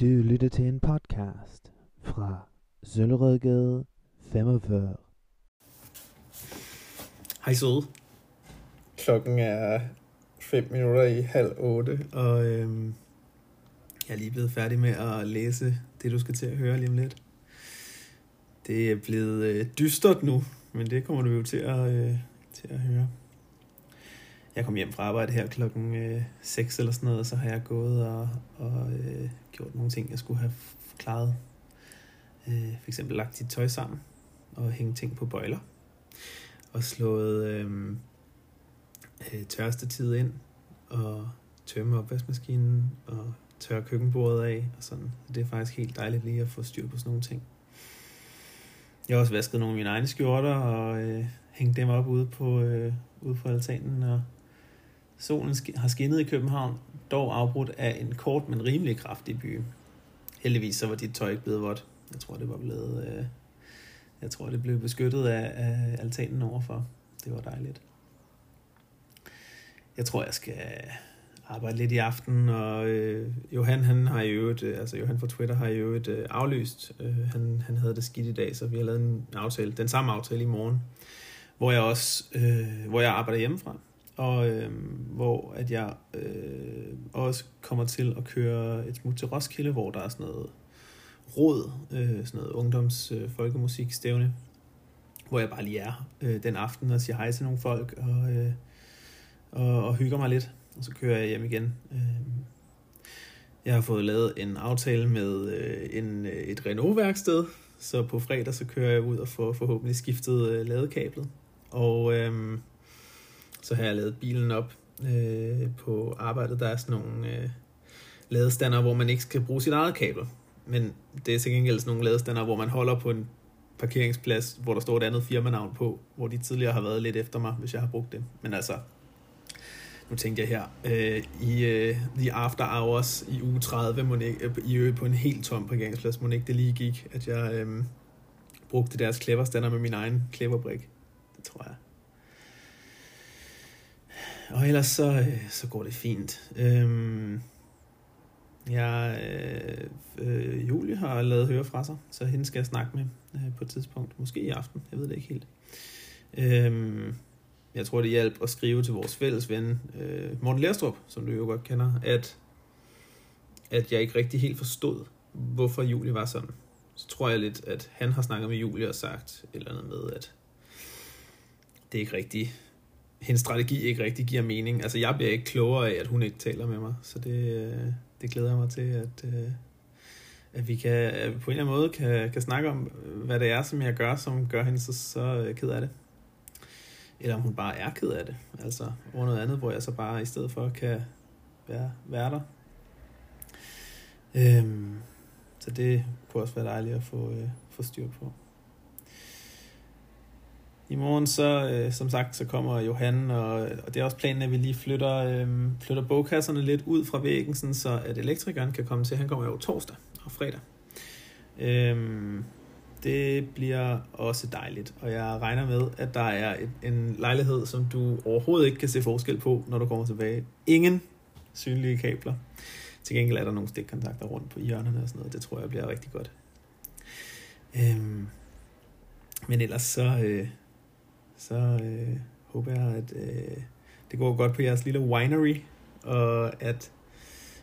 Du lytter til en podcast fra Søllerødgade 45. Hej søde. Klokken er 5 minutter i halv 8, og øhm, jeg er lige blevet færdig med at læse det, du skal til at høre lige om lidt. Det er blevet øh, dystert nu, men det kommer du jo til at, øh, til at høre. Jeg kom hjem fra arbejde her klokken øh, 6 eller sådan noget, og så har jeg gået og, og øh, gjort nogle ting, jeg skulle have klaret. Øh, for eksempel lagt dit tøj sammen og hængt ting på bøjler. Og slået øh, øh, tørrestetid ind og tømme opvaskemaskinen og tørre køkkenbordet af og sådan. Det er faktisk helt dejligt lige at få styr på sådan nogle ting. Jeg har også vasket nogle af mine egne skjorter og øh, hængt dem op ude på, øh, ude på altanen og Solen har skinnet i København, dog afbrudt af en kort, men rimelig kraftig by. Heldigvis så var dit tøj ikke blevet vådt. Jeg tror, det var blevet... Øh, jeg tror, det blev beskyttet af, af altanen overfor. Det var dejligt. Jeg tror, jeg skal arbejde lidt i aften, og øh, Johan, han har jo et, øh, altså Johan fra Twitter har jo et øh, aflyst. Øh, han, han havde det skidt i dag, så vi har lavet en aftale, den samme aftale i morgen, hvor jeg også, øh, hvor jeg arbejder hjemmefra og øh, hvor at jeg øh, også kommer til at køre et smut til Roskilde, hvor der er sådan noget råd, øh, sådan noget ungdoms øh, folkemusikstævne, hvor jeg bare lige er øh, den aften og siger hej til nogle folk og, øh, og, og hygger mig lidt, og så kører jeg hjem igen. Øh, jeg har fået lavet en aftale med øh, en, øh, et Renault-værksted, så på fredag så kører jeg ud og får forhåbentlig skiftet øh, ladekablet. Og øh, så har jeg lavet bilen op øh, på arbejdet. Der er sådan nogle øh, ladestander, hvor man ikke skal bruge sit eget kabel. Men det er til gengæld sådan nogle ladestander, hvor man holder på en parkeringsplads, hvor der står et andet firmanavn på, hvor de tidligere har været lidt efter mig, hvis jeg har brugt det. Men altså, nu tænkte jeg her, øh, i øh, The After Hours i uge 30, må ikke, øh, i øvrigt på en helt tom parkeringsplads, må ikke det lige gik, at jeg øh, brugte deres cleverstander med min egen cleverbrik. Det tror jeg og ellers så, øh, så går det fint. Øhm, jeg, øh, øh, Julie har lavet høre fra sig, så hende skal jeg snakke med øh, på et tidspunkt. Måske i aften, jeg ved det ikke helt. Øhm, jeg tror, det hjalp at skrive til vores fælles ven, øh, Morten Lærstrup, som du jo godt kender, at, at jeg ikke rigtig helt forstod, hvorfor Julie var sådan. Så tror jeg lidt, at han har snakket med Julie og sagt et eller andet med, at det er ikke rigtigt hendes strategi ikke rigtig giver mening. Altså, jeg bliver ikke klogere af, at hun ikke taler med mig, så det, øh, det glæder jeg mig til, at, øh, at vi kan, at vi på en eller anden måde kan, kan snakke om, hvad det er, som jeg gør, som gør hende så, så øh, ked af det. Eller om hun bare er ked af det. Altså, over noget andet, hvor jeg så bare i stedet for kan være, være der. Øhm, så det kunne også være dejligt at få, øh, få styr på. I morgen så, øh, som sagt, så kommer Johan, og, og det er også planen, at vi lige flytter, øh, flytter bogkasserne lidt ud fra væggen, sådan så at elektrikeren kan komme til. Han kommer jo torsdag og fredag. Øh, det bliver også dejligt, og jeg regner med, at der er et, en lejlighed, som du overhovedet ikke kan se forskel på, når du kommer tilbage. Ingen synlige kabler. Til gengæld er der nogle stikkontakter rundt på hjørnerne og sådan noget. Det tror jeg bliver rigtig godt. Øhm, men ellers så, øh, så øh, håber jeg, at øh, det går godt på jeres lille winery, og at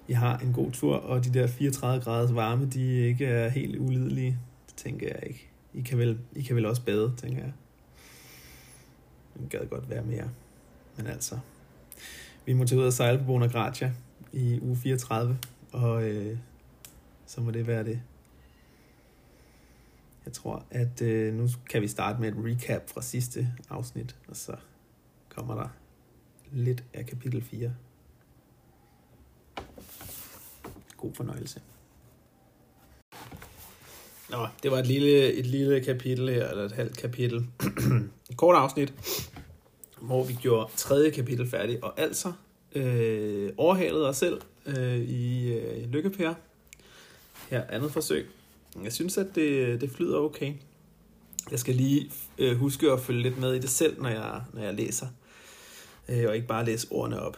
I har en god tur, og de der 34 graders varme, de ikke er helt ulidelige. Det tænker jeg ikke. I kan vel, I kan vel også bade, tænker jeg. Det gad godt være mere. Men altså, vi må tage ud og sejle på Bona Gratia i uge 34, og øh, så må det være det. Jeg tror, at øh, nu kan vi starte med et recap fra sidste afsnit, og så kommer der lidt af kapitel 4. God fornøjelse. Nå, det var et lille, et lille kapitel her, eller et halvt kapitel. et kort afsnit, hvor vi gjorde tredje kapitel færdigt, og altså øh, overhalede os selv øh, i øh, Lykkepære. Her andet forsøg. Jeg synes, at det, det flyder okay. Jeg skal lige øh, huske at følge lidt med i det selv, når jeg, når jeg læser. Øh, og ikke bare læse ordene op.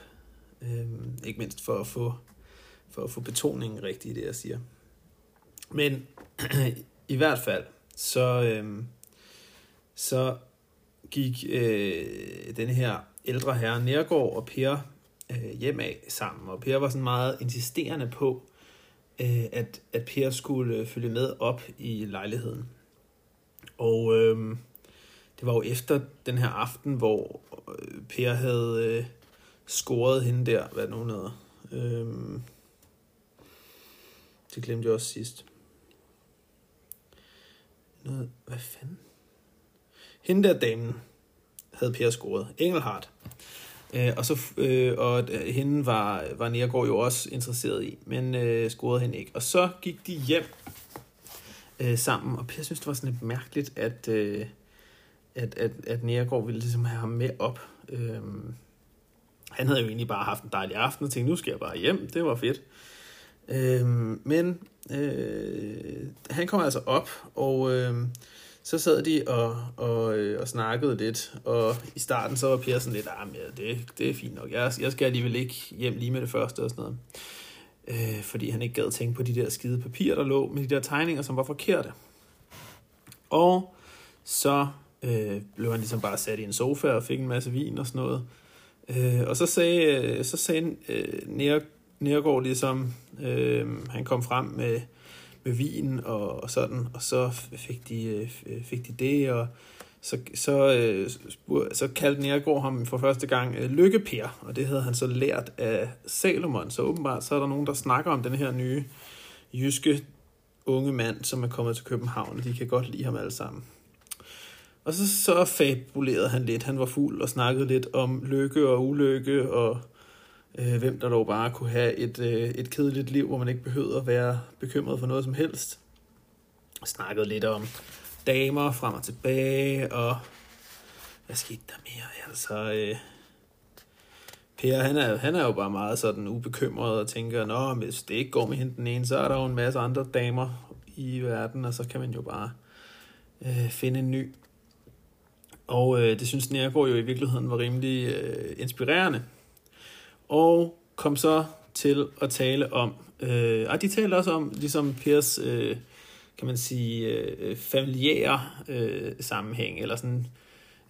Øh, ikke mindst for at få, for at få betoningen rigtig i det, jeg siger. Men i hvert fald, så, øh, så gik øh, den her ældre herre Nærgaard og Per øh, hjem af sammen, og Per var sådan meget insisterende på, øh, at, at Per skulle øh, følge med op i lejligheden. Og øh, det var jo efter den her aften, hvor øh, Per havde øh, scoret hende der, hvad nu hedder. Øh, det glemte jeg også sidst. Noget, hvad fanden? Hende der damen havde Per scoret. Engelhardt. Øh, og så øh, og øh, hende var, var Nergård jo også interesseret i, men øh, scorede hende ikke. Og så gik de hjem øh, sammen, og Per synes, det var sådan lidt mærkeligt, at, øh, at, at, at Nergård ville ligesom have ham med op. Øh, han havde jo egentlig bare haft en dejlig aften og tænkte, nu skal jeg bare hjem, det var fedt. Øh, men øh, han kom altså op, og øh, så sad de og, og, øh, og snakkede lidt, og i starten så var Per sådan lidt, ah, ja, det, det er fint nok, jeg, jeg skal alligevel ikke hjem lige med det første og sådan noget. Øh, fordi han ikke gad tænke på de der skide papirer, der lå med de der tegninger, som var forkerte. Og så øh, blev han ligesom bare sat i en sofa og fik en masse vin og sådan noget. Øh, og så sagde, øh, så sagde øh, Nergård ligesom, øh, han kom frem med, med vin og, og sådan, og så fik de, øh, øh, fik de det, og så, så, øh, så kaldte Nergård ham for første gang øh, Lykkeper, og det havde han så lært af Salomon, så åbenbart så er der nogen, der snakker om den her nye jyske unge mand, som er kommet til København, og de kan godt lide ham alle sammen. Og så, så fabulerede han lidt. Han var fuld og snakkede lidt om lykke og ulykke, og øh, hvem der dog bare kunne have et, øh, et kedeligt liv, hvor man ikke behøvede at være bekymret for noget som helst. Snakkede lidt om damer frem og tilbage, og hvad skete der mere? Altså, øh, Per, han er, han er jo bare meget sådan ubekymret og tænker, nå, hvis det ikke går med hende den ene, så er der jo en masse andre damer i verden, og så kan man jo bare øh, finde en ny. Og øh, det synes Nergård jo i virkeligheden var rimelig øh, inspirerende. Og kom så til at tale om, øh, og de talte også om, ligesom Pers, øh, kan man sige, øh, familiære øh, sammenhæng, eller sådan,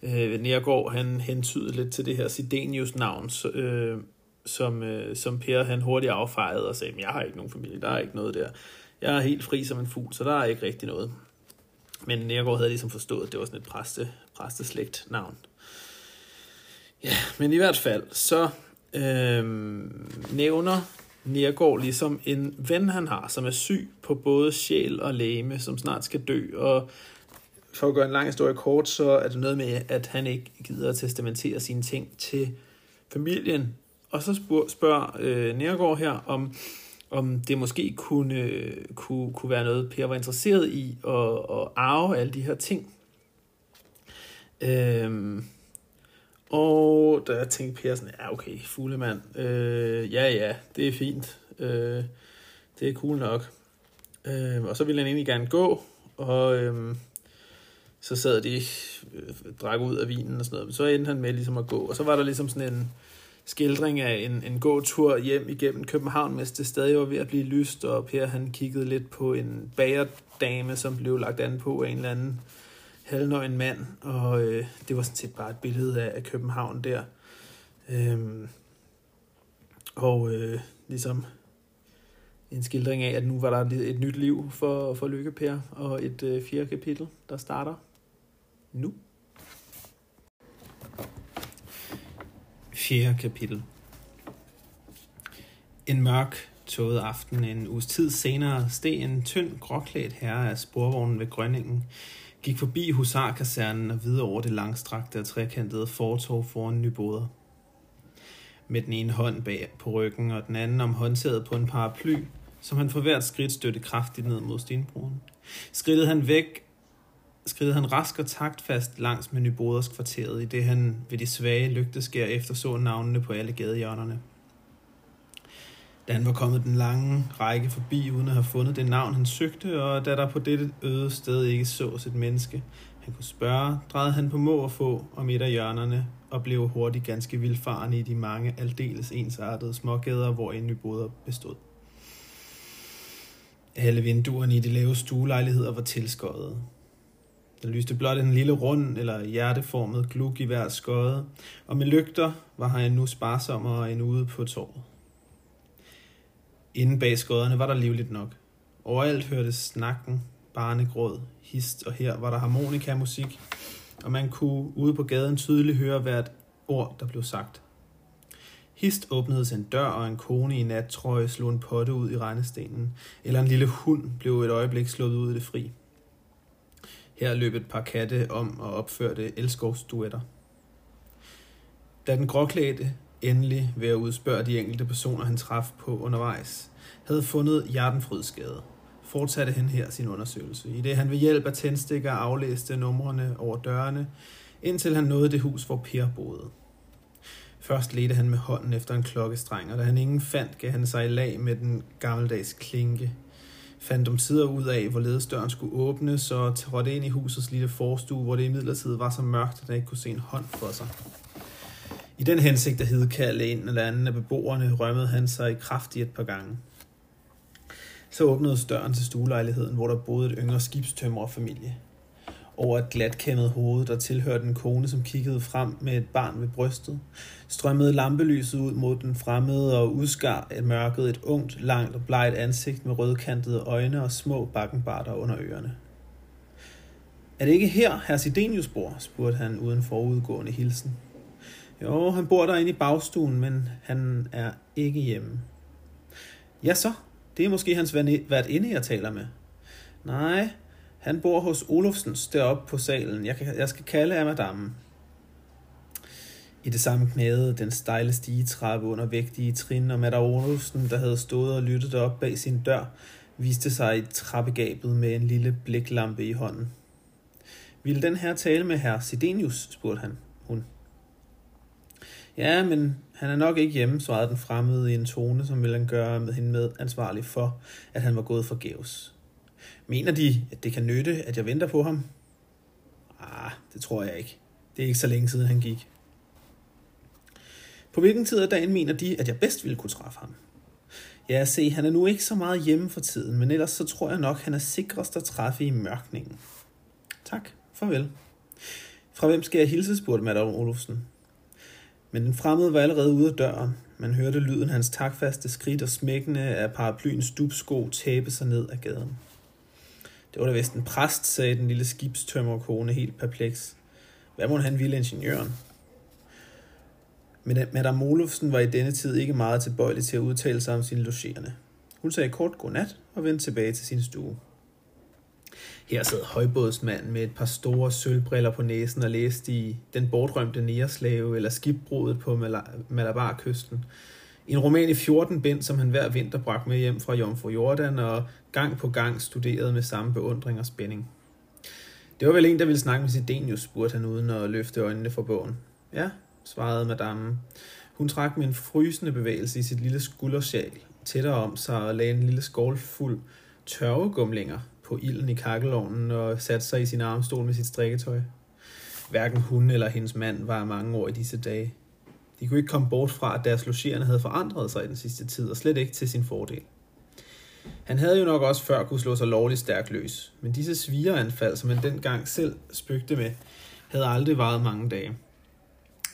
øh, Nergård, han hentydede lidt til det her Sidenius navn, øh, som, øh, som Per han hurtigt affejede og sagde, jeg har ikke nogen familie, der er ikke noget der. Jeg er helt fri som en fugl, så der er ikke rigtig noget. Men Nergård havde ligesom forstået, at det var sådan et præste, præsteslægt navn. Ja, men i hvert fald, så øhm, nævner Nergård ligesom en ven, han har, som er syg på både sjæl og læme, som snart skal dø, og for at gøre en lang historie kort, så er det noget med, at han ikke gider at testamentere sine ting til familien. Og så spørger, spørger øh, Nergård her, om, om det måske kunne, øh, kunne, kunne være noget, Per var interesseret i, at, at arve alle de her ting. Øhm, og da jeg tænkte Per sådan, ja okay, fuglemand, øh, ja ja, det er fint, øh, det er cool nok. Øh, og så ville han egentlig gerne gå, og øh, så sad de, øh, drak ud af vinen og sådan noget, men så endte han med ligesom at gå, og så var der ligesom sådan en skildring af en, en gåtur hjem igennem København, mens det stadig var ved at blive lyst, og Per han kiggede lidt på en bagerdame, som blev lagt an på af en eller anden halvnøgen mand, og øh, det var sådan set bare et billede af, af København der. Øhm, og øh, ligesom en skildring af, at nu var der et nyt liv for, for Lykke Per, og et øh, fjerde kapitel, der starter nu. Fjerde kapitel. En mørk, tåget aften en uges tid senere steg en tynd, gråklædt herre af sporvognen ved Grønningen gik forbi husarkasernen og videre over det langstrakte og trekantede fortorv foran Nyboder. Med den ene hånd bag på ryggen og den anden om håndtaget på en paraply, som han for hvert skridt støtte kraftigt ned mod stenbroen. Skridtede han væk, skridtede han rask og taktfast langs med Nyboders kvarteret, i det han ved de svage lygteskær efter så navnene på alle gadehjørnerne. Da han var kommet den lange række forbi, uden at have fundet det navn, han søgte, og da der på dette øde sted ikke sås et menneske, han kunne spørge, drejede han på må og få om et af hjørnerne, og blev hurtigt ganske vildfaren i de mange aldeles ensartede smågader, hvor en nyboder bestod. Alle vinduerne i de lave stuelejligheder var tilskåret. Der lyste blot en lille rund eller hjerteformet gluk i hver skøde, og med lygter var han nu sparsommere end ude på torvet. Inden bag skodderne var der livligt nok. Overalt hørtes snakken, barnegråd, hist, og her var der harmonikamusik, og man kunne ude på gaden tydeligt høre hvert ord, der blev sagt. Hist åbnedes en dør, og en kone i nattrøje slog en potte ud i regnestenen, eller en lille hund blev et øjeblik slået ud i det fri. Her løb et par katte om og opførte elskovsduetter. Da den gråklædte endelig ved at udspørge de enkelte personer, han traf på undervejs, havde fundet hjertenfrydskade, fortsatte han her sin undersøgelse, i det han ved hjælp af tændstikker aflæste numrene over dørene, indtil han nåede det hus, hvor Per boede. Først ledte han med hånden efter en klokkestreng, og da han ingen fandt, gav han sig i lag med den gammeldags klinke. Fandt om tider ud af, hvorledes døren skulle åbnes, og trådte ind i husets lille forstue, hvor det i midlertid var så mørkt, at han ikke kunne se en hånd for sig. I den hensigt at hedkalde en eller anden af beboerne, rømmede han sig i kraft i et par gange. Så åbnede døren til stuelejligheden, hvor der boede et yngre skibstømmerfamilie. Over et glatkæmmet hoved, der tilhørte en kone, som kiggede frem med et barn ved brystet, strømmede lampelyset ud mod den fremmede og udskar et mørket et ungt, langt og blegt ansigt med rødkantede øjne og små bakkenbarter under ørerne. Er det ikke her, herr Sidenius bor? spurgte han uden forudgående hilsen. Jo, han bor derinde i bagstuen, men han er ikke hjemme. Ja så, det er måske hans vært inde, jeg taler med. Nej, han bor hos Olofsens deroppe på salen. Jeg, kan, jeg skal kalde af madammen. I det samme knæde den stejle stigetrappe under vægtige trin, og Madder Olofsen, der havde stået og lyttet op bag sin dør, viste sig i trappegabet med en lille bliklampe i hånden. Vil den her tale med herr Sidenius, spurgte han. Ja, men han er nok ikke hjemme, svarede den fremmede i en tone, som ville gøre med hende med ansvarlig for, at han var gået forgæves. Mener de, at det kan nytte, at jeg venter på ham? Ah, det tror jeg ikke. Det er ikke så længe siden, han gik. På hvilken tid af dagen mener de, at jeg bedst ville kunne træffe ham? Ja, se, han er nu ikke så meget hjemme for tiden, men ellers så tror jeg nok, han er sikrest at træffe i mørkningen. Tak, farvel. Fra hvem skal jeg hilse, spurgte Madame Olufsen. Men den fremmede var allerede ude af døren. Man hørte lyden af hans takfaste skridt og smækkende af paraplyens dubsko tabe sig ned ad gaden. Det var da vist en præst, sagde den lille skibstømmerkone helt perpleks. Hvad må han ville ingeniøren? Men Madame Olufsen var i denne tid ikke meget tilbøjelig til at udtale sig om sine logerende. Hun sagde kort godnat og vendte tilbage til sin stue. Her sad højbådsmanden med et par store sølvbriller på næsen og læste i Den bortrømte næreslave eller skibbruddet på Malabarkysten. En roman i 14 bind, som han hver vinter bragte med hjem fra Jomfru Jordan og gang på gang studerede med samme beundring og spænding. Det var vel en, der ville snakke med Sidenius, spurgte han uden at løfte øjnene fra bogen. Ja, svarede madame. Hun trak med en frysende bevægelse i sit lille skuldersjal tættere om sig og lagde en lille skål fuld tørvegumlinger på ilden i kakkelovnen og satte sig i sin armstol med sit strikketøj. Hverken hun eller hendes mand var mange år i disse dage. De kunne ikke komme bort fra, at deres logerende havde forandret sig i den sidste tid, og slet ikke til sin fordel. Han havde jo nok også før kunne slå sig lovligt stærkt løs, men disse svigeranfald, som han dengang selv spøgte med, havde aldrig varet mange dage.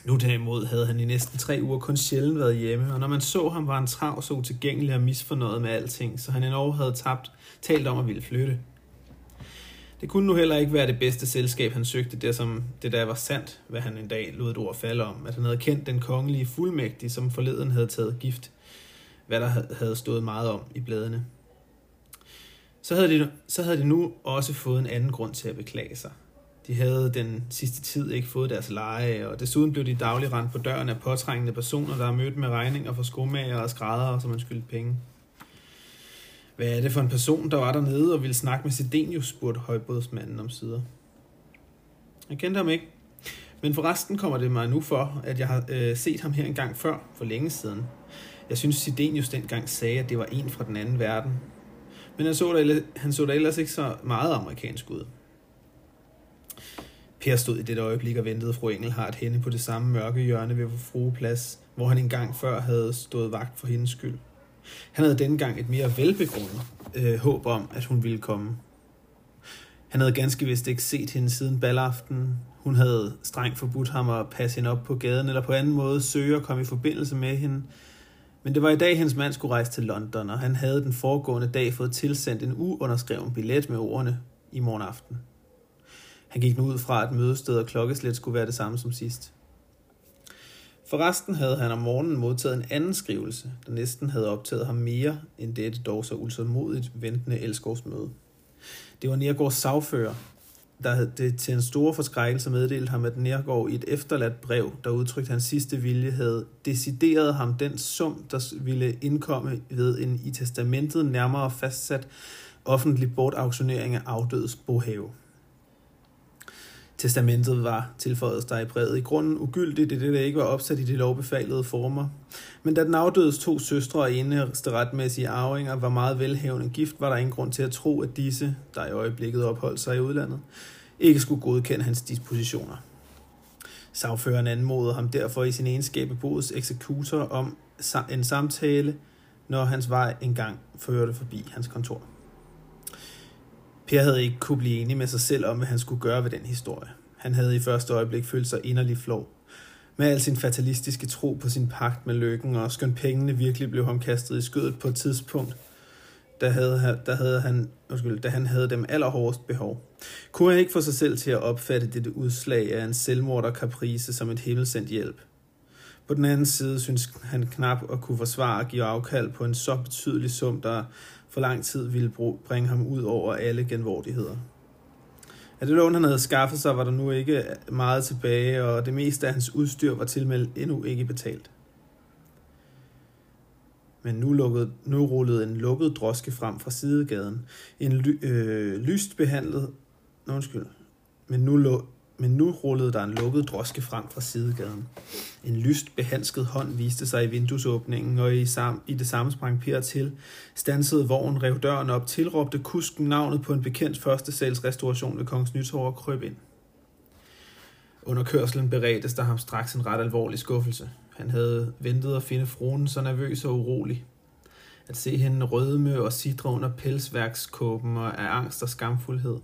Nu derimod havde han i næsten tre uger kun sjældent været hjemme, og når man så ham, var han trav så utilgængelig og misfornøjet med alting, så han endnu havde tabt, talt om at ville flytte. Det kunne nu heller ikke være det bedste selskab, han søgte, det som det der var sandt, hvad han en dag lod et ord falde om, at han havde kendt den kongelige fuldmægtige, som forleden havde taget gift, hvad der havde stået meget om i bladene. Så havde, de, så havde de nu også fået en anden grund til at beklage sig. De havde den sidste tid ikke fået deres leje, og desuden blev de daglig rent på døren af påtrængende personer, der er mødt med regninger for skomager og skræddere, som man skyldte penge. Hvad er det for en person, der var dernede og ville snakke med Sidenius, spurgte højbådsmanden om sider. Jeg kendte ham ikke, men forresten kommer det mig nu for, at jeg har øh, set ham her en gang før, for længe siden. Jeg synes, Sidenius dengang sagde, at det var en fra den anden verden. Men han så da, han så da ellers ikke så meget amerikansk ud. Per stod i det øjeblik og ventede fru Engelhardt henne på det samme mørke hjørne ved frueplads, hvor han engang før havde stået vagt for hendes skyld. Han havde denne gang et mere velbegrundet øh, håb om, at hun ville komme. Han havde ganske vist ikke set hende siden ballaften. Hun havde strengt forbudt ham at passe hende op på gaden, eller på anden måde søge at komme i forbindelse med hende. Men det var i dag, hendes mand skulle rejse til London, og han havde den foregående dag fået tilsendt en uunderskreven billet med ordene i morgen aften. Han gik nu ud fra, at mødested og klokkeslæt skulle være det samme som sidst. Forresten havde han om morgenen modtaget en anden skrivelse, der næsten havde optaget ham mere end dette dog så utålmodigt ventende elskovsmøde. Det var Nergårds sagfører, der havde det til en stor forskrækkelse meddelt ham, at Nergård i et efterladt brev, der udtrykte hans sidste vilje, havde decideret ham den sum, der ville indkomme ved en i testamentet nærmere fastsat offentlig bortauktionering af afdødes bohave. Testamentet var, tilføjet der i brevet, i grunden ugyldigt, det det ikke var opsat i de lovbefalede former. Men da den afdødes to søstre og eneste retmæssige arvinger var meget velhavende gift, var der ingen grund til at tro, at disse, der i øjeblikket opholdt sig i udlandet, ikke skulle godkende hans dispositioner. Sagføreren anmodede ham derfor i sin egenskab af bodets eksekutor om en samtale, når hans vej engang førte forbi hans kontor. Per havde ikke kunne blive enig med sig selv om, hvad han skulle gøre ved den historie. Han havde i første øjeblik følt sig inderlig flov. Med al sin fatalistiske tro på sin pagt med lykken, og skønt pengene virkelig blev ham kastet i skødet på et tidspunkt, der havde, der havde han, undskyld, da han havde dem allerhårdest behov. Kunne han ikke få sig selv til at opfatte dette udslag af en selvmorder kaprice som et himmelsendt hjælp? På den anden side synes han knap at kunne forsvare at give afkald på en så betydelig sum, der for lang tid ville bringe ham ud over alle genvordigheder. Af det lån, han havde skaffet sig, var der nu ikke meget tilbage, og det meste af hans udstyr var tilmeldt endnu ikke betalt. Men nu, lukkede, nu rullede en lukket droske frem fra sidegaden. En ly, øh, lyst behandlet... Nå, undskyld. Men nu, men nu rullede der en lukket droske frem fra sidegaden. En lyst behandsket hånd viste sig i vinduesåbningen, og i, sam, i det samme sprang Per til. Stansede vognen, rev døren op, tilråbte kusken navnet på en bekendt første sals restauration ved Kongens Nytorv og krøb ind. Under kørselen beredtes der ham straks en ret alvorlig skuffelse. Han havde ventet at finde fruen så nervøs og urolig. At se hende rødme og sidre under pelsværkskåben og af angst og skamfuldhed.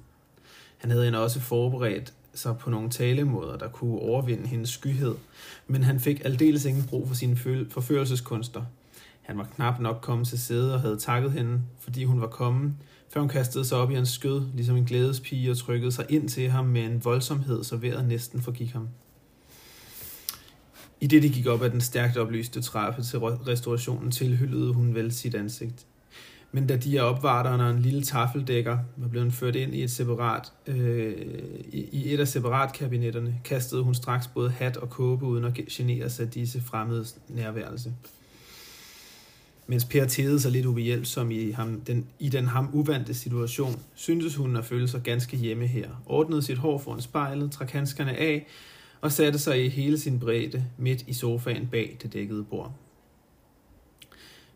Han havde hende også forberedt sig på nogle talemåder, der kunne overvinde hendes skyhed, men han fik aldeles ingen brug for sine forførelseskunster. Han var knap nok kommet til sæde og havde takket hende, fordi hun var kommet, før hun kastede sig op i hans skød, ligesom en glædespige, og trykkede sig ind til ham med en voldsomhed, så vejret næsten forgik ham. I det, de gik op ad den stærkt oplyste trappe til restaurationen, tilhyllede hun vel sit ansigt. Men da de er opvarteren og en lille tafeldækker var blevet ført ind i et separat, øh, i et af separatkabinetterne, kastede hun straks både hat og kåbe uden at genere sig af disse fremmede nærværelse. Mens Per tædede sig lidt ubehjælpsom i, ham, den, i den ham uvante situation, syntes hun at føle sig ganske hjemme her. Ordnede sit hår foran spejlet, trak handskerne af og satte sig i hele sin bredde midt i sofaen bag det dækkede bord.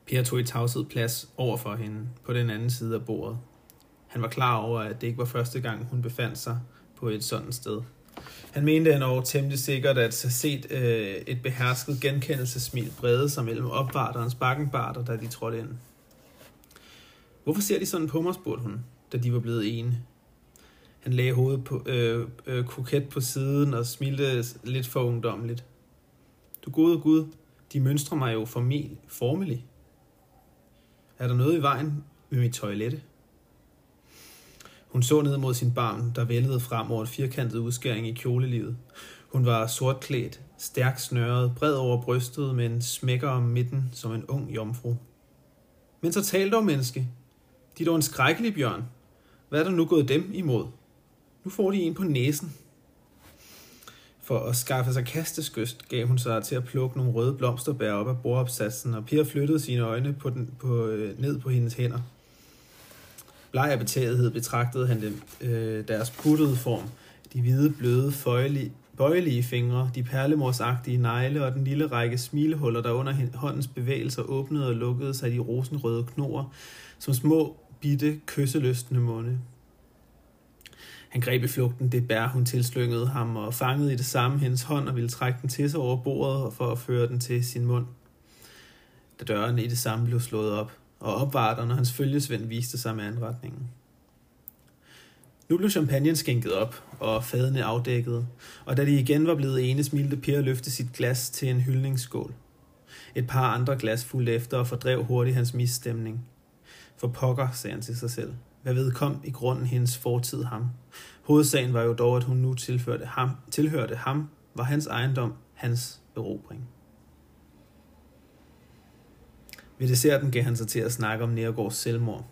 Per tog i tavshed plads over for hende på den anden side af bordet. Han var klar over, at det ikke var første gang, hun befandt sig på et sådan sted. Han mente endnu temmelig sikkert at have set øh, et behersket genkendelsesmil brede sig mellem opvarterens bakkenbarter, da de trådte ind. Hvorfor ser de sådan på mig, spurgte hun, da de var blevet ene. Han lagde hovedet på, øh, øh, koket på siden og smilte lidt for ungdomligt. Du gode Gud, de mønstrer mig jo formel, formelig. Er der noget i vejen med mit toilette? Hun så ned mod sin barn, der væltede frem over et firkantet udskæring i kjolelivet. Hun var sortklædt, stærkt snørret, bred over brystet, med en smækker om midten som en ung jomfru. Men så tal dog, menneske. De er dog en skrækkelig bjørn. Hvad er der nu gået dem imod? Nu får de en på næsen. For at skaffe sig kasteskyst gav hun sig til at plukke nogle røde blomsterbær op af bordopsatsen, og Pia flyttede sine øjne på den, på, øh, ned på hendes hænder. Bleg af betagethed betragtede han dem, øh, deres puttede form, de hvide, bløde, føjelige, bøjelige fingre, de perlemorsagtige negle og den lille række smilehuller, der under håndens bevægelser åbnede og lukkede sig de rosenrøde knor, som små, bitte, kysseløstende munde. Han greb i flugten det bær, hun tilslyngede ham, og fangede i det samme hendes hånd og ville trække den til sig over bordet for at føre den til sin mund. Da døren i det samme blev slået op, og opvarteren og hans følgesvend viste sig med anretningen. Nu blev champagnen skænket op, og fadene afdækket, og da de igen var blevet ene, smilte Per løfte sit glas til en hyldningsskål. Et par andre glas fulgte efter og fordrev hurtigt hans misstemning. For pokker, sagde han til sig selv. Hvad vedkom i grunden hendes fortid ham? Hovedsagen var jo dog, at hun nu tilførte ham, tilhørte ham var hans ejendom, hans erobring. Ved desserten gav han sig til at snakke om Nergårds selvmord.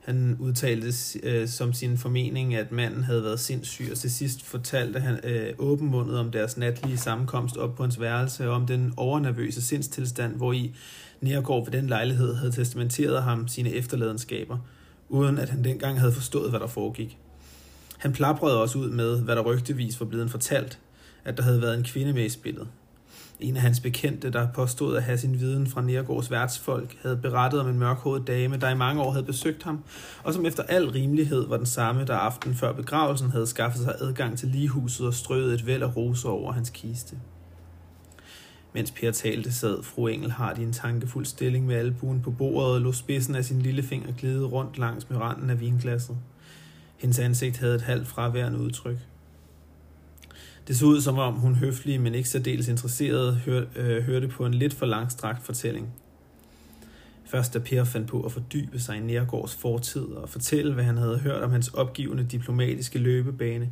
Han udtalte øh, som sin formening, at manden havde været sindssyg, og til sidst fortalte han øh, åbenmundet om deres natlige sammenkomst op på hans værelse, og om den overnervøse sindstilstand, hvor i Nergård ved den lejlighed havde testamenteret ham sine efterladenskaber, uden at han dengang havde forstået, hvad der foregik. Han plaprede også ud med, hvad der rygtevis var blevet fortalt, at der havde været en kvinde med i spillet. En af hans bekendte, der påstod at have sin viden fra Nergårds værtsfolk, havde berettet om en mørkhåret dame, der i mange år havde besøgt ham, og som efter al rimelighed var den samme, der aften før begravelsen havde skaffet sig adgang til ligehuset og strøget et væld af roser over hans kiste. Mens Per talte, sad fru Engelhardt i en tankefuld stilling med albuen på bordet og lå spidsen af sin lille finger glide rundt langs med randen af vinglasset. Hendes ansigt havde et halvt fraværende udtryk. Det så ud som om hun høflig, men ikke særdeles interesseret, hør, øh, hørte på en lidt for langstrakt fortælling. Først da Per fandt på at fordybe sig i Nærgårds fortid og fortælle, hvad han havde hørt om hans opgivende diplomatiske løbebane,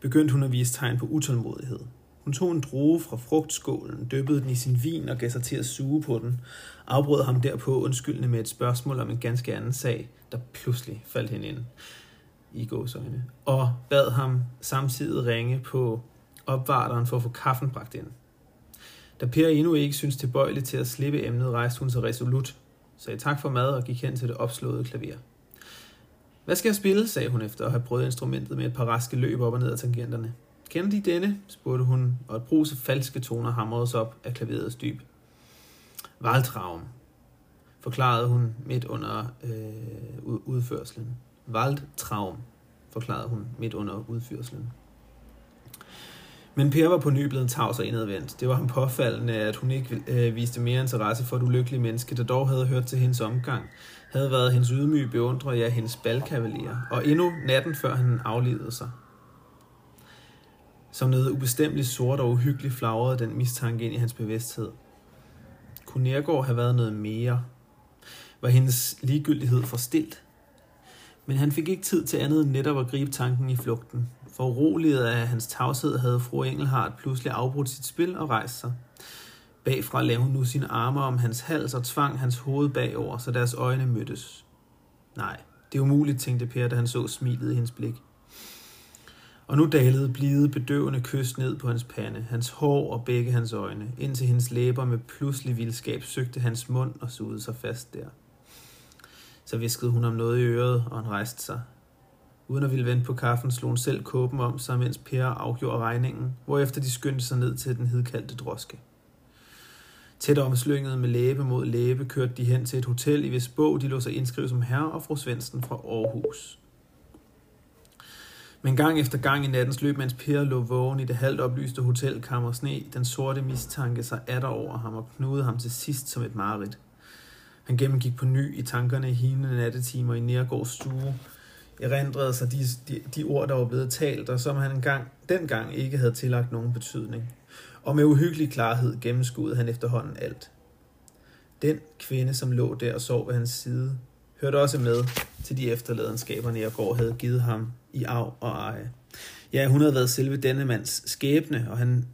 begyndte hun at vise tegn på utålmodighed. Hun tog en droge fra frugtskålen, dyppede den i sin vin og gav sig til at suge på den, afbrød ham derpå undskyldende med et spørgsmål om en ganske anden sag, der pludselig faldt hende ind i gåsøjne, og bad ham samtidig ringe på opvarteren for at få kaffen bragt ind. Da Per endnu ikke syntes tilbøjelig til at slippe emnet, rejste hun sig resolut, sagde tak for mad og gik hen til det opslåede klaver. Hvad skal jeg spille, sagde hun efter at have prøvet instrumentet med et par raske løb op og ned ad tangenterne. Kender de denne? spurgte hun, og et brus af falske toner hamredes op af klaverets dyb. Waldtraum, forklarede hun midt under øh, udførselen. Waldtraum, forklarede hun midt under udførselen. Men Per var på ny blevet tavs og indadvendt. Det var ham påfaldende, at hun ikke øh, viste mere interesse for et ulykkeligt menneske, der dog havde hørt til hendes omgang, havde været hendes ydmyge beundrer, ja, hendes balkavalier, og endnu natten før han aflevede sig. Som noget ubestemmeligt sort og uhyggeligt flagrede den mistanke ind i hans bevidsthed. Kunne Nergård have været noget mere? Var hendes ligegyldighed for stilt? Men han fik ikke tid til andet end netop at gribe tanken i flugten. For uroliget af hans tavshed havde fru Engelhardt pludselig afbrudt sit spil og rejst sig. Bagfra lavede hun nu sine arme om hans hals og tvang hans hoved bagover, så deres øjne mødtes. Nej, det er umuligt, tænkte Per, da han så smilet i hendes blik. Og nu dalede blide, bedøvende kys ned på hans pande, hans hår og begge hans øjne, indtil hendes læber med pludselig vildskab søgte hans mund og sugede sig fast der. Så viskede hun om noget i øret, og han rejste sig. Uden at ville vente på kaffen, slog hun selv kåben om sig, mens Per afgjorde regningen, hvorefter de skyndte sig ned til den hidkaldte droske. Tæt omslynget med læbe mod læbe kørte de hen til et hotel, i hvis bog de lå sig indskrive som herre og fru Svendsen fra Aarhus. Men gang efter gang i nattens løb, mens Per lå vågen i det halvt oplyste hotelkammer sne, den sorte mistanke sig atter over ham og knudede ham til sidst som et mareridt. Han gennemgik på ny i tankerne i hine nattetimer i Nergårds stue, erindrede sig de, de, de ord, der var blevet talt, og som han engang, dengang ikke havde tillagt nogen betydning. Og med uhyggelig klarhed gennemskuede han efterhånden alt. Den kvinde, som lå der og sov ved hans side, hørte også med til de efterladenskaber, går havde givet ham i arv og eje. Ja, hun havde været selve denne mands skæbne, og han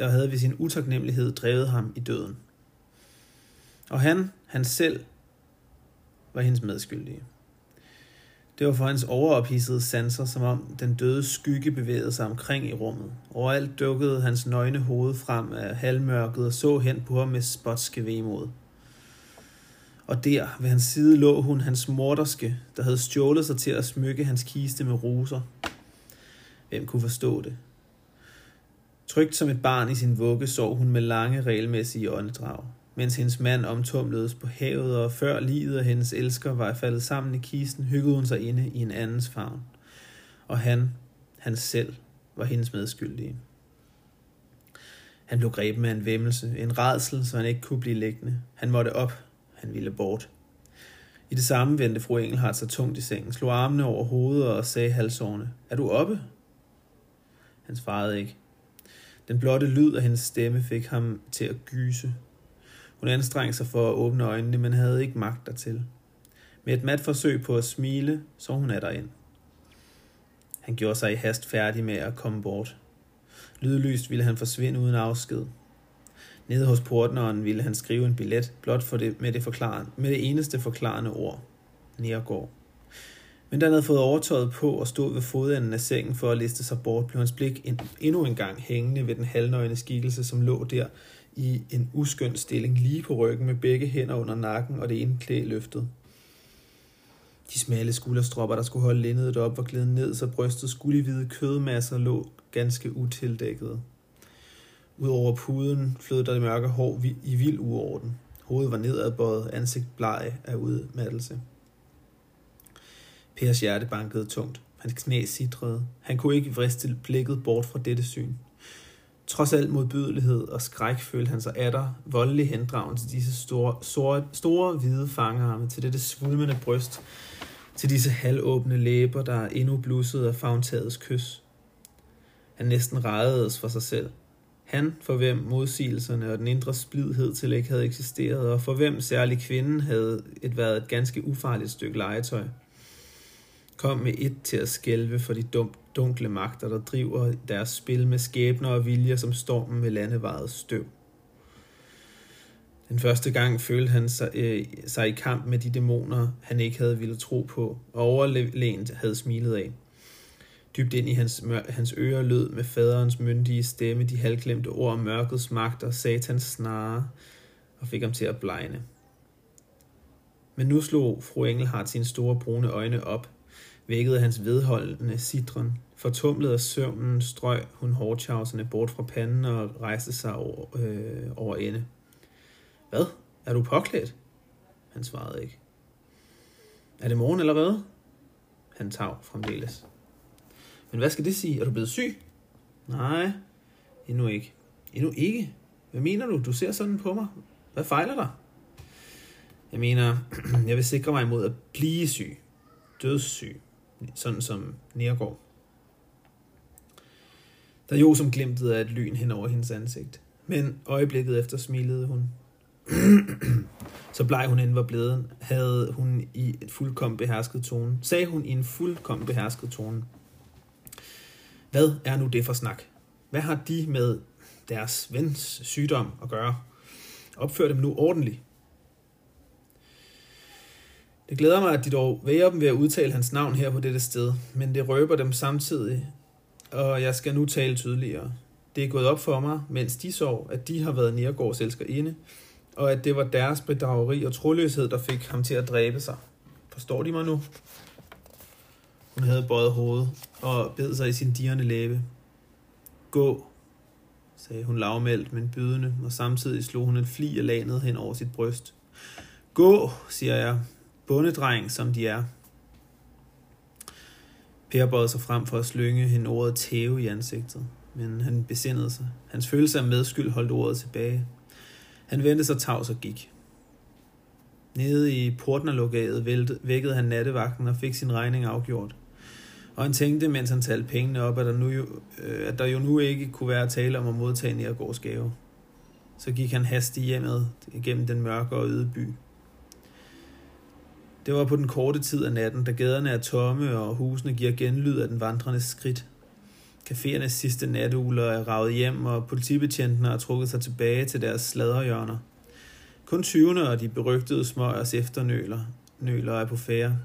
og havde ved sin utaknemmelighed drevet ham i døden. Og han, han selv, var hendes medskyldige. Det var for hans overophissede sanser, som om den døde skygge bevægede sig omkring i rummet. Overalt dukkede hans nøgne hoved frem af halvmørket og så hen på ham med spotske vemod. Og der ved hans side lå hun, hans morderske, der havde stjålet sig til at smykke hans kiste med roser. Hvem kunne forstå det? Trygt som et barn i sin vugge sov hun med lange, regelmæssige åndedrag mens hendes mand omtumledes på havet, og før livet af hendes elsker var faldet sammen i kisten, hyggede hun sig inde i en andens favn. Og han, han selv, var hendes medskyldige. Han blev grebet af en vemmelse, en redsel, så han ikke kunne blive liggende. Han måtte op, han ville bort. I det samme vendte fru Engelhardt sig tungt i sengen, slog armene over hovedet og sagde halsårene, Er du oppe? Han svarede ikke. Den blotte lyd af hendes stemme fik ham til at gyse. Hun anstrengte sig for at åbne øjnene, men havde ikke magt dertil. Med et mat forsøg på at smile, så hun er derind. Han gjorde sig i hast færdig med at komme bort. Lydløst ville han forsvinde uden afsked. Nede hos portneren ville han skrive en billet, blot for det, med, det forklarende, med det eneste forklarende ord. Nergård. Men da han havde fået overtøjet på og stod ved fodenden af sengen for at liste sig bort, blev hans blik en, endnu en gang hængende ved den halvnøgne skikkelse, som lå der i en uskøn stilling lige på ryggen med begge hænder under nakken og det ene klæ løftet. De smalle skulderstropper, der skulle holde lindet op, var glædet ned, så brystets hvide kødmasser lå ganske utildækkede. Udover puden flød der det mørke hår i vild uorden. Hovedet var nedadbøjet, ansigt bleg af udmattelse. Pers hjerte bankede tungt. Hans knæ sidrede. Han kunne ikke vriste blikket bort fra dette syn. Trods alt modbydelighed og skræk følte han sig atter voldelig hendragen til disse store, store, store hvide fangarme, til dette svulmende bryst, til disse halvåbne læber, der endnu blussede af fagntagets kys. Han næsten rejedes for sig selv. Han, for hvem modsigelserne og den indre splidhed til ikke havde eksisteret, og for hvem særlig kvinden havde et været et ganske ufarligt stykke legetøj – kom med et til at skælve for de dum, dunkle magter, der driver deres spil med skæbner og viljer som stormen med landevejet støv. Den første gang følte han sig, øh, sig i kamp med de dæmoner, han ikke havde ville tro på, og overlænt havde smilet af. Dybt ind i hans, hans ører lød med faderens myndige stemme de halvglemte ord om mørkets magter, satans snare, og fik ham til at blegne. Men nu slog fru Engelhardt sine store brune øjne op, vækkede hans vedholdende sidren. Fortumlet af søvnen strøg hun hårdchauserne bort fra panden og rejste sig over, øh, over ende. Hvad? Er du påklædt? Han svarede ikke. Er det morgen allerede? Han tav fremdeles. Men hvad skal det sige? Er du blevet syg? Nej, endnu ikke. Endnu ikke? Hvad mener du? Du ser sådan på mig. Hvad fejler dig? Jeg mener, jeg vil sikre mig imod at blive syg. Dødssyg sådan som Nergård. Der jo som glimtet af et lyn hen over hendes ansigt. Men øjeblikket efter smilede hun. så bleg hun end var blevet, havde hun i et fuldkommen behersket tone. Sagde hun i en fuldkommen behersket tone. Hvad er nu det for snak? Hvad har de med deres vens sygdom at gøre? Opfør dem nu ordentligt. Det glæder mig, at de dog væger dem ved at udtale hans navn her på dette sted, men det røber dem samtidig, og jeg skal nu tale tydeligere. Det er gået op for mig, mens de sov, at de har været Nergårds elskerinde, og at det var deres bedrageri og troløshed, der fik ham til at dræbe sig. Forstår de mig nu? Hun havde bøjet hovedet og bed sig i sin dirrende læbe. Gå, sagde hun lavmældt, men bydende, og samtidig slog hun en fli af lanet hen over sit bryst. Gå, siger jeg, bundedreng, som de er. Per bøjede sig frem for at slynge hende ordet tæve i ansigtet, men han besindede sig. Hans følelse af medskyld holdt ordet tilbage. Han vendte sig tavs og gik. Nede i portnerlokaget vækkede han nattevagten og fik sin regning afgjort. Og han tænkte, mens han talte pengene op, at der, nu jo, øh, at der jo nu ikke kunne være tale om at modtage Nergårds gave. Så gik han hastigt hjemad gennem den mørke og øde by. Det var på den korte tid af natten, da gaderne er tomme og husene giver genlyd af den vandrende skridt. Caféernes sidste natugler er ravet hjem, og politibetjentene har trukket sig tilbage til deres sladderhjørner. Kun 20'erne og de berygtede smøgers efternøler nøler er på færre.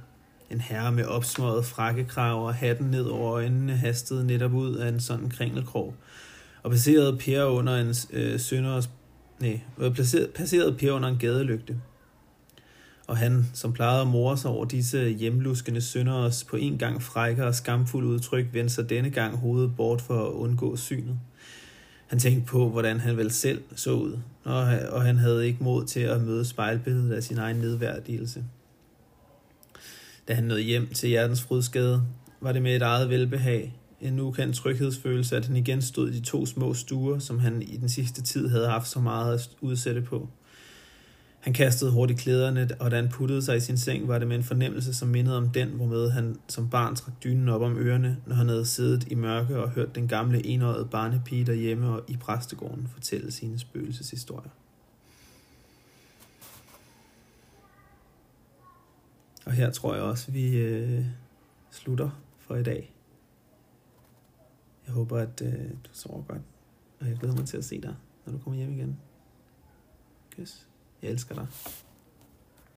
En herre med opsmøget frakkekrav og hatten ned over øjnene hastede netop ud af en sådan kringelkrog, og passerede Per under en øh, sønders, nej, øh, passerede Per under en gadelygte og han, som plejede at more sig over disse hjemluskende sønders på en gang frække og skamfuld udtryk, vendte sig denne gang hovedet bort for at undgå synet. Han tænkte på, hvordan han vel selv så ud, og han havde ikke mod til at møde spejlbilledet af sin egen nedværdigelse. Da han nåede hjem til hjertens frydskade, var det med et eget velbehag, en ukendt tryghedsfølelse, at han igen stod i de to små stuer, som han i den sidste tid havde haft så meget at udsætte på. Han kastede hurtigt klæderne, og da han puttede sig i sin seng, var det med en fornemmelse, som mindede om den, hvormed han som barn trak dynen op om ørerne, når han havde siddet i mørke og hørt den gamle enøjede barnepige derhjemme og i præstegården fortælle sine spøgelseshistorier. Og her tror jeg også, vi øh, slutter for i dag. Jeg håber, at øh, du sover godt, og jeg glæder mig til at se dig, når du kommer hjem igen. Kys. Jeg elsker dig.